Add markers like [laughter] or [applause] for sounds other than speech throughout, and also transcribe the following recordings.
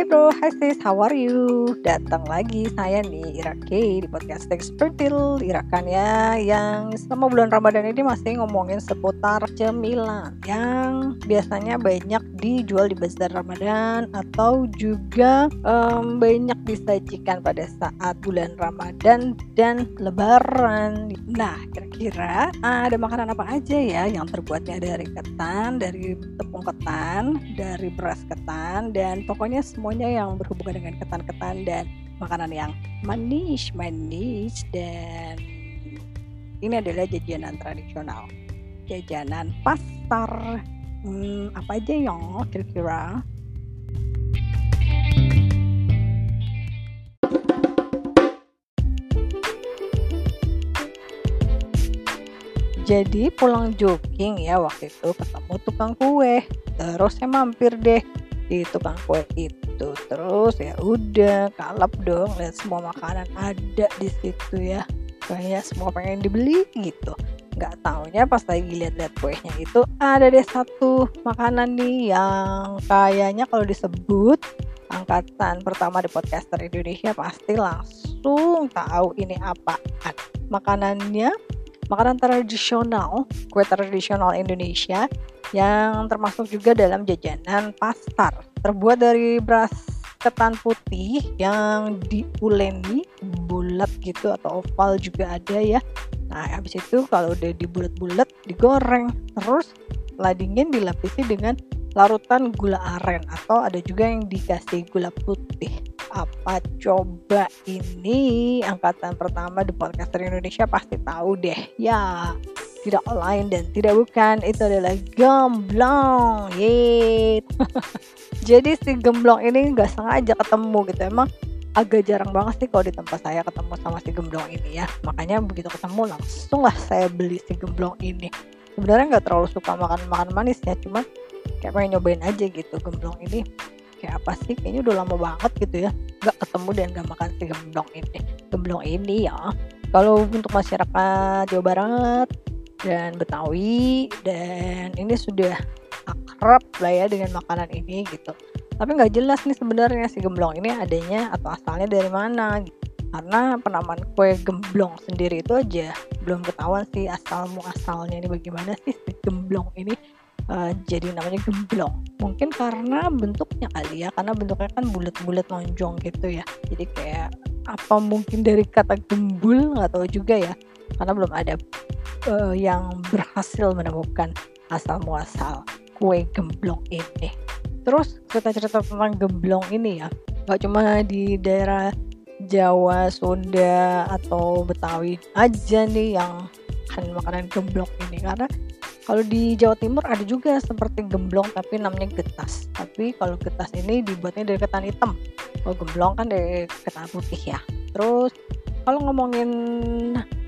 Hai bro, hai sis, how are you? Datang lagi saya nih Ira K di podcast Expertil Irakan ya yang selama bulan Ramadan ini masih ngomongin seputar cemilan yang biasanya banyak dijual di bazar Ramadan atau juga um, banyak disajikan pada saat bulan Ramadan dan Lebaran. Nah, kira-kira ada makanan apa aja ya yang terbuatnya dari ketan, dari tepung ketan, dari beras ketan dan pokoknya semuanya yang berhubungan dengan ketan-ketan dan makanan yang manis manis dan ini adalah jajanan tradisional. Jajanan pasar. Hmm, apa aja yang kira-kira? Jadi pulang jogging ya waktu itu ketemu tukang kue. Terus saya mampir deh di tukang kue itu. Terus ya udah kalap dong lihat semua makanan ada di situ ya. Kayak semua pengen dibeli gitu. Nggak taunya pas lagi lihat-lihat kuenya itu ada deh satu makanan nih yang kayaknya kalau disebut angkatan pertama di podcaster Indonesia pasti langsung tahu ini apa makanannya makanan tradisional kue tradisional Indonesia yang termasuk juga dalam jajanan pasar. Terbuat dari beras ketan putih yang diuleni bulat gitu atau oval juga ada ya. Nah, habis itu kalau udah dibulat-bulat digoreng, terus setelah dingin dilapisi dengan larutan gula aren atau ada juga yang dikasih gula putih. Apa coba ini angkatan pertama di podcaster Indonesia pasti tahu deh. Ya, tidak lain dan tidak bukan itu adalah gemblong. Yeay. [laughs] jadi si gemblong ini nggak sengaja ketemu gitu. Emang agak jarang banget sih kalau di tempat saya ketemu sama si gemblong ini ya. Makanya begitu ketemu langsung lah saya beli si gemblong ini. Sebenarnya nggak terlalu suka makan makan manis ya cuman kayak pengen nyobain aja gitu gemblong ini. Kayak apa sih? Kayaknya udah lama banget gitu ya nggak ketemu dan nggak makan si gemblong ini. Gemblong ini ya kalau untuk masyarakat Jawa Barat dan Betawi dan ini sudah akrab lah ya dengan makanan ini gitu. Tapi nggak jelas nih sebenarnya si gemblong ini adanya atau asalnya dari mana gitu. karena penamaan kue gemblong sendiri itu aja belum ketahuan sih asal muasalnya ini bagaimana sih si gemblong ini uh, jadi namanya gemblong. Mungkin karena bentuknya kali ya karena bentuknya kan bulat-bulat lonjong gitu ya. Jadi kayak apa mungkin dari kata gembul nggak tahu juga ya karena belum ada uh, yang berhasil menemukan asal muasal kue gemblong ini. Terus cerita-cerita tentang gemblong ini ya, nggak cuma di daerah Jawa, Sunda atau Betawi aja nih yang kan makanan gemblong ini karena kalau di Jawa Timur ada juga seperti gemblong tapi namanya getas. Tapi kalau getas ini dibuatnya dari ketan hitam. Kalau gemblong kan dari ketan putih ya. Terus kalau ngomongin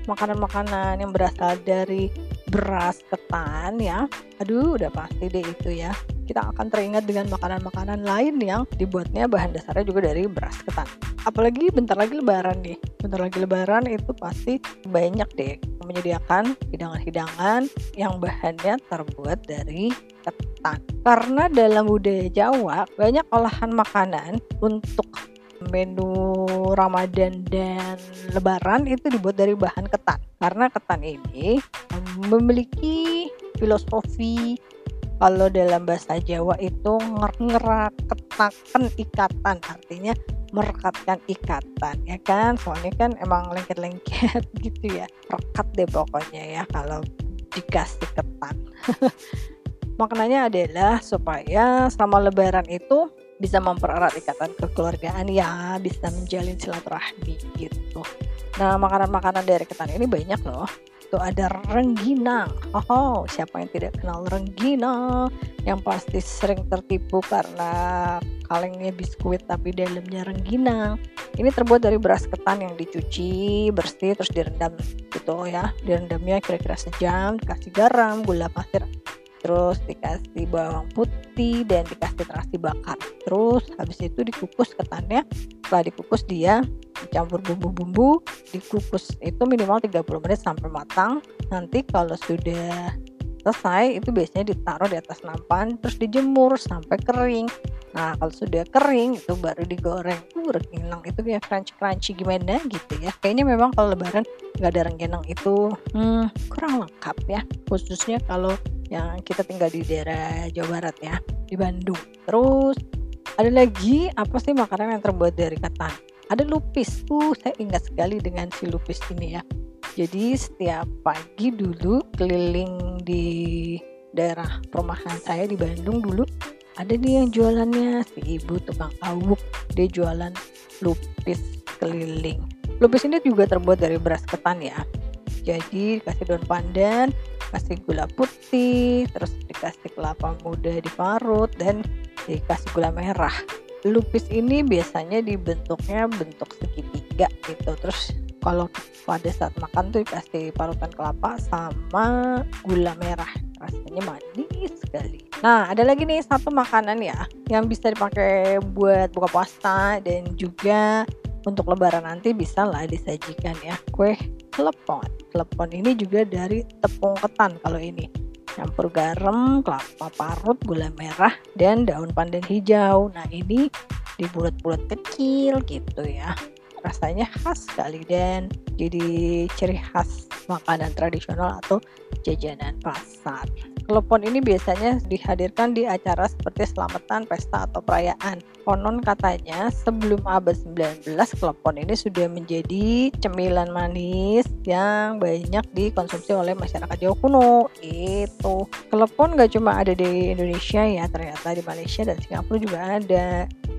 makanan-makanan yang berasal dari beras ketan ya. Aduh udah pasti deh itu ya. Kita akan teringat dengan makanan-makanan lain yang dibuatnya bahan dasarnya juga dari beras ketan. Apalagi bentar lagi lebaran nih. Bentar lagi lebaran itu pasti banyak deh menyediakan hidangan-hidangan yang bahannya terbuat dari ketan. Karena dalam budaya Jawa banyak olahan makanan untuk menu Ramadan dan Lebaran itu dibuat dari bahan ketan. Karena ketan ini memiliki filosofi kalau dalam bahasa Jawa itu ngeraketakan ikatan artinya merekatkan ikatan ya kan? Soalnya kan emang lengket-lengket [laughs] gitu ya rekat deh pokoknya ya kalau dikasih ketan. [laughs] Maknanya adalah supaya selama lebaran itu bisa mempererat ikatan kekeluargaan ya bisa menjalin silaturahmi gitu. Nah makanan-makanan dari ketan ini banyak loh. Itu ada rengginang. Oh siapa yang tidak kenal rengginang? Yang pasti sering tertipu karena kalengnya biskuit tapi dalamnya rengginang. Ini terbuat dari beras ketan yang dicuci bersih terus direndam gitu ya. Direndamnya kira-kira sejam dikasih garam gula pasir terus dikasih bawang putih dan dikasih terasi bakar. Terus habis itu dikukus ketannya. Setelah dikukus dia dicampur bumbu-bumbu dikukus itu minimal 30 menit sampai matang. Nanti kalau sudah selesai itu biasanya ditaruh di atas nampan terus dijemur sampai kering. Nah kalau sudah kering itu baru digoreng. Uh rengginang. Itu ya crunchy crunchy gimana gitu ya. Kayaknya memang kalau lebaran nggak ada rengginang itu. Hmm, kurang lengkap ya khususnya kalau yang kita tinggal di daerah Jawa Barat ya di Bandung. Terus ada lagi apa sih makanan yang terbuat dari ketan? Ada lupis. Uh saya ingat sekali dengan si lupis ini ya. Jadi setiap pagi dulu keliling di daerah perumahan saya di Bandung dulu ada nih yang jualannya si ibu tukang awuk. Dia jualan lupis keliling. Lupis ini juga terbuat dari beras ketan ya. Jadi kasih daun pandan kasih gula putih terus dikasih kelapa muda diparut dan dikasih gula merah. Lupis ini biasanya dibentuknya bentuk segitiga gitu. Terus kalau pada saat makan tuh dikasih parutan kelapa sama gula merah. Rasanya manis sekali. Nah ada lagi nih satu makanan ya yang bisa dipakai buat buka puasa dan juga untuk lebaran nanti bisa lah disajikan ya. Kue klepon klepon ini juga dari tepung ketan kalau ini campur garam, kelapa parut, gula merah, dan daun pandan hijau. Nah ini dibulat-bulat kecil gitu ya rasanya khas sekali dan jadi ciri khas makanan tradisional atau jajanan pasar. Klepon ini biasanya dihadirkan di acara seperti selamatan, pesta, atau perayaan. Konon katanya sebelum abad 19, klepon ini sudah menjadi cemilan manis yang banyak dikonsumsi oleh masyarakat Jawa kuno. Itu. Klepon gak cuma ada di Indonesia ya, ternyata di Malaysia dan Singapura juga ada.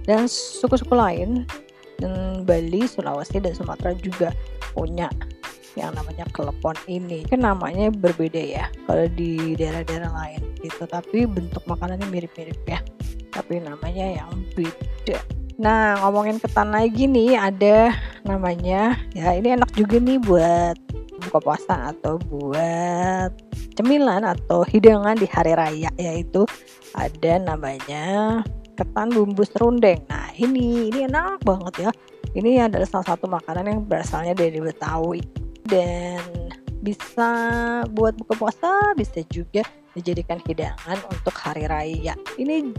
Dan suku-suku lain dan Bali, Sulawesi dan Sumatera juga punya yang namanya kelepon ini. Kan namanya berbeda ya kalau di daerah-daerah lain gitu. Tapi bentuk makanannya mirip-mirip ya. Tapi namanya yang beda. Nah ngomongin ketan lagi nih ada namanya ya ini enak juga nih buat buka puasa atau buat cemilan atau hidangan di hari raya yaitu ada namanya ketan bumbu serundeng. Nah ini ini enak banget ya. Ini adalah salah satu makanan yang berasalnya dari Betawi dan bisa buat buka puasa bisa juga dijadikan hidangan untuk hari raya. Ini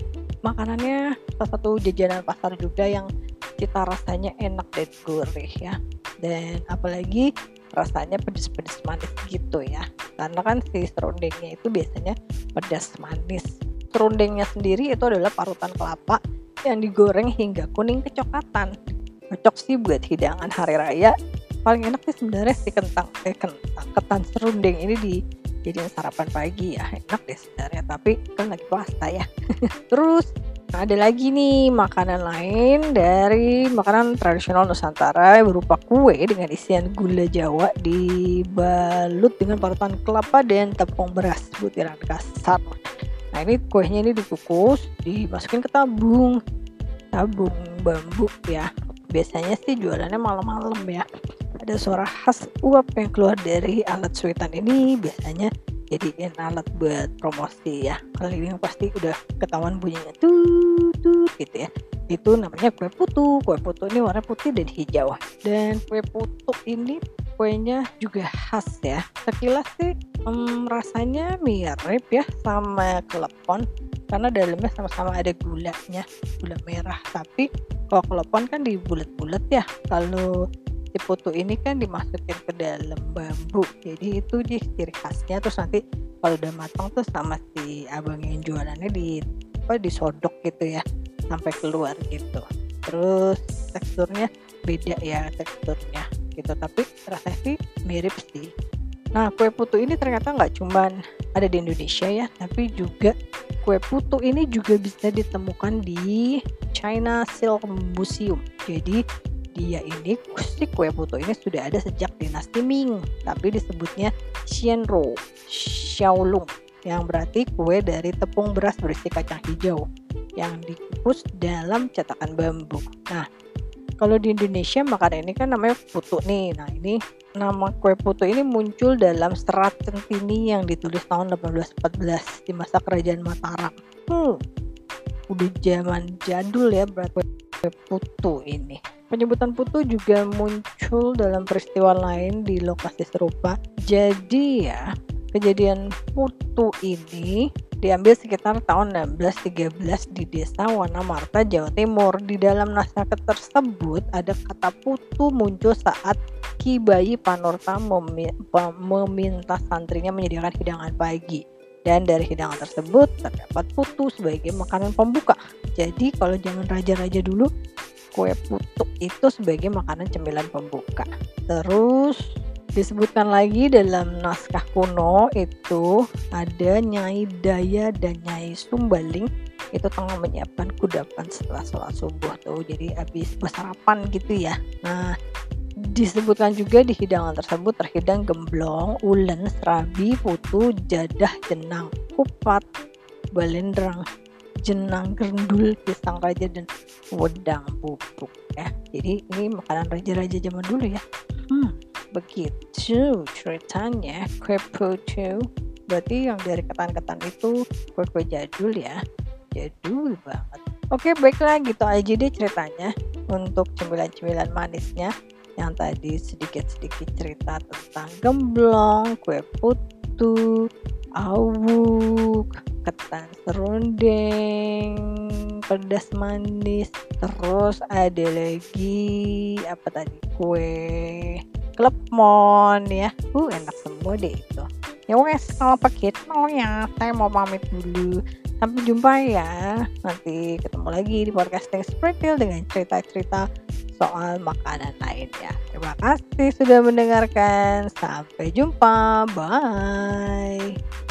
makanannya salah satu jajanan pasar juga yang cita rasanya enak dan gurih ya. Dan apalagi rasanya pedes-pedes manis gitu ya. Karena kan si serundengnya itu biasanya pedas manis. Serundengnya sendiri itu adalah parutan kelapa yang digoreng hingga kuning kecoklatan. Cocok sih buat hidangan hari raya paling enak sih sebenarnya si kentang eh kentang ketan serundeng ini di jadi sarapan pagi. Ya enak deh sebenarnya tapi kan lagi puasa ya. [laughs] Terus ada lagi nih makanan lain dari makanan tradisional Nusantara berupa kue dengan isian gula Jawa dibalut dengan parutan kelapa dan tepung beras butiran kasar. Nah ini kuenya ini dikukus, dimasukin ke tabung, tabung bambu ya. Biasanya sih jualannya malam-malam ya ada suara khas uap yang keluar dari alat suitan ini biasanya jadiin alat buat promosi ya. Kali ini pasti udah ketahuan bunyinya tuh tuh gitu ya. Itu namanya kue putu. Kue putu ini warna putih dan hijau. Dan kue putu ini kuenya juga khas ya. Sekilas sih um, rasanya mirip ya sama klepon karena dalamnya sama-sama ada gulanya gula merah. Tapi kalau kelepon kan di bulat-bulat ya. Kalau si putu ini kan dimasukin ke dalam bambu. Jadi itu sih ciri khasnya. Terus nanti kalau udah matang tuh sama si abang yang jualannya di apa disodok gitu ya. Sampai keluar gitu. Terus teksturnya beda ya teksturnya gitu. Tapi rasanya sih mirip sih. Nah kue putu ini ternyata nggak cuman ada di Indonesia ya tapi juga kue putu ini juga bisa ditemukan di China Silk Museum. Jadi dia ini si kue putu ini sudah ada sejak dinasti Ming, tapi disebutnya Xianro Xiaolong yang berarti kue dari tepung beras berisi kacang hijau yang dikukus dalam cetakan bambu. Nah, kalau di Indonesia makanan ini kan namanya putu nih. Nah, ini nama kue putu ini muncul dalam serat centini yang ditulis tahun 1814 di masa kerajaan Mataram. Hmm, udah zaman jadul ya berarti putu ini. Penyebutan putu juga muncul dalam peristiwa lain di lokasi serupa. Jadi ya, Kejadian putu ini diambil sekitar tahun 1613 di desa Wanamarta, Jawa Timur. Di dalam naskah tersebut ada kata putu muncul saat Ki Bayi Panorta meminta santrinya menyediakan hidangan pagi. Dan dari hidangan tersebut terdapat putu sebagai makanan pembuka. Jadi kalau zaman raja-raja dulu, kue putu itu sebagai makanan cemilan pembuka. Terus disebutkan lagi dalam naskah kuno itu ada Nyai Daya dan Nyai Sumbaling itu tengah menyiapkan kudapan setelah sholat subuh tuh jadi habis bersarapan gitu ya nah disebutkan juga di hidangan tersebut terhidang gemblong, ulen, serabi, putu, jadah, jenang, kupat, balendrang, jenang gerendul, pisang raja dan wedang bubuk ya. Jadi ini makanan raja-raja zaman dulu ya. Hmm, begitu ceritanya. Kue putu berarti yang dari ketan-ketan itu kue-kue jadul ya. Jadul banget. Oke baiklah gitu aja deh ceritanya untuk cemilan-cemilan manisnya yang tadi sedikit-sedikit cerita tentang gemblong, kue putu, awuk, ketan serundeng, pedas manis, terus ada lagi apa tadi kue klepon ya. Uh enak semua deh itu. Ya wes kalau begitu ya saya mau pamit dulu. Sampai jumpa ya. Nanti ketemu lagi di podcasting Sprinkle dengan cerita-cerita soal makanan lainnya. Terima kasih sudah mendengarkan. Sampai jumpa. Bye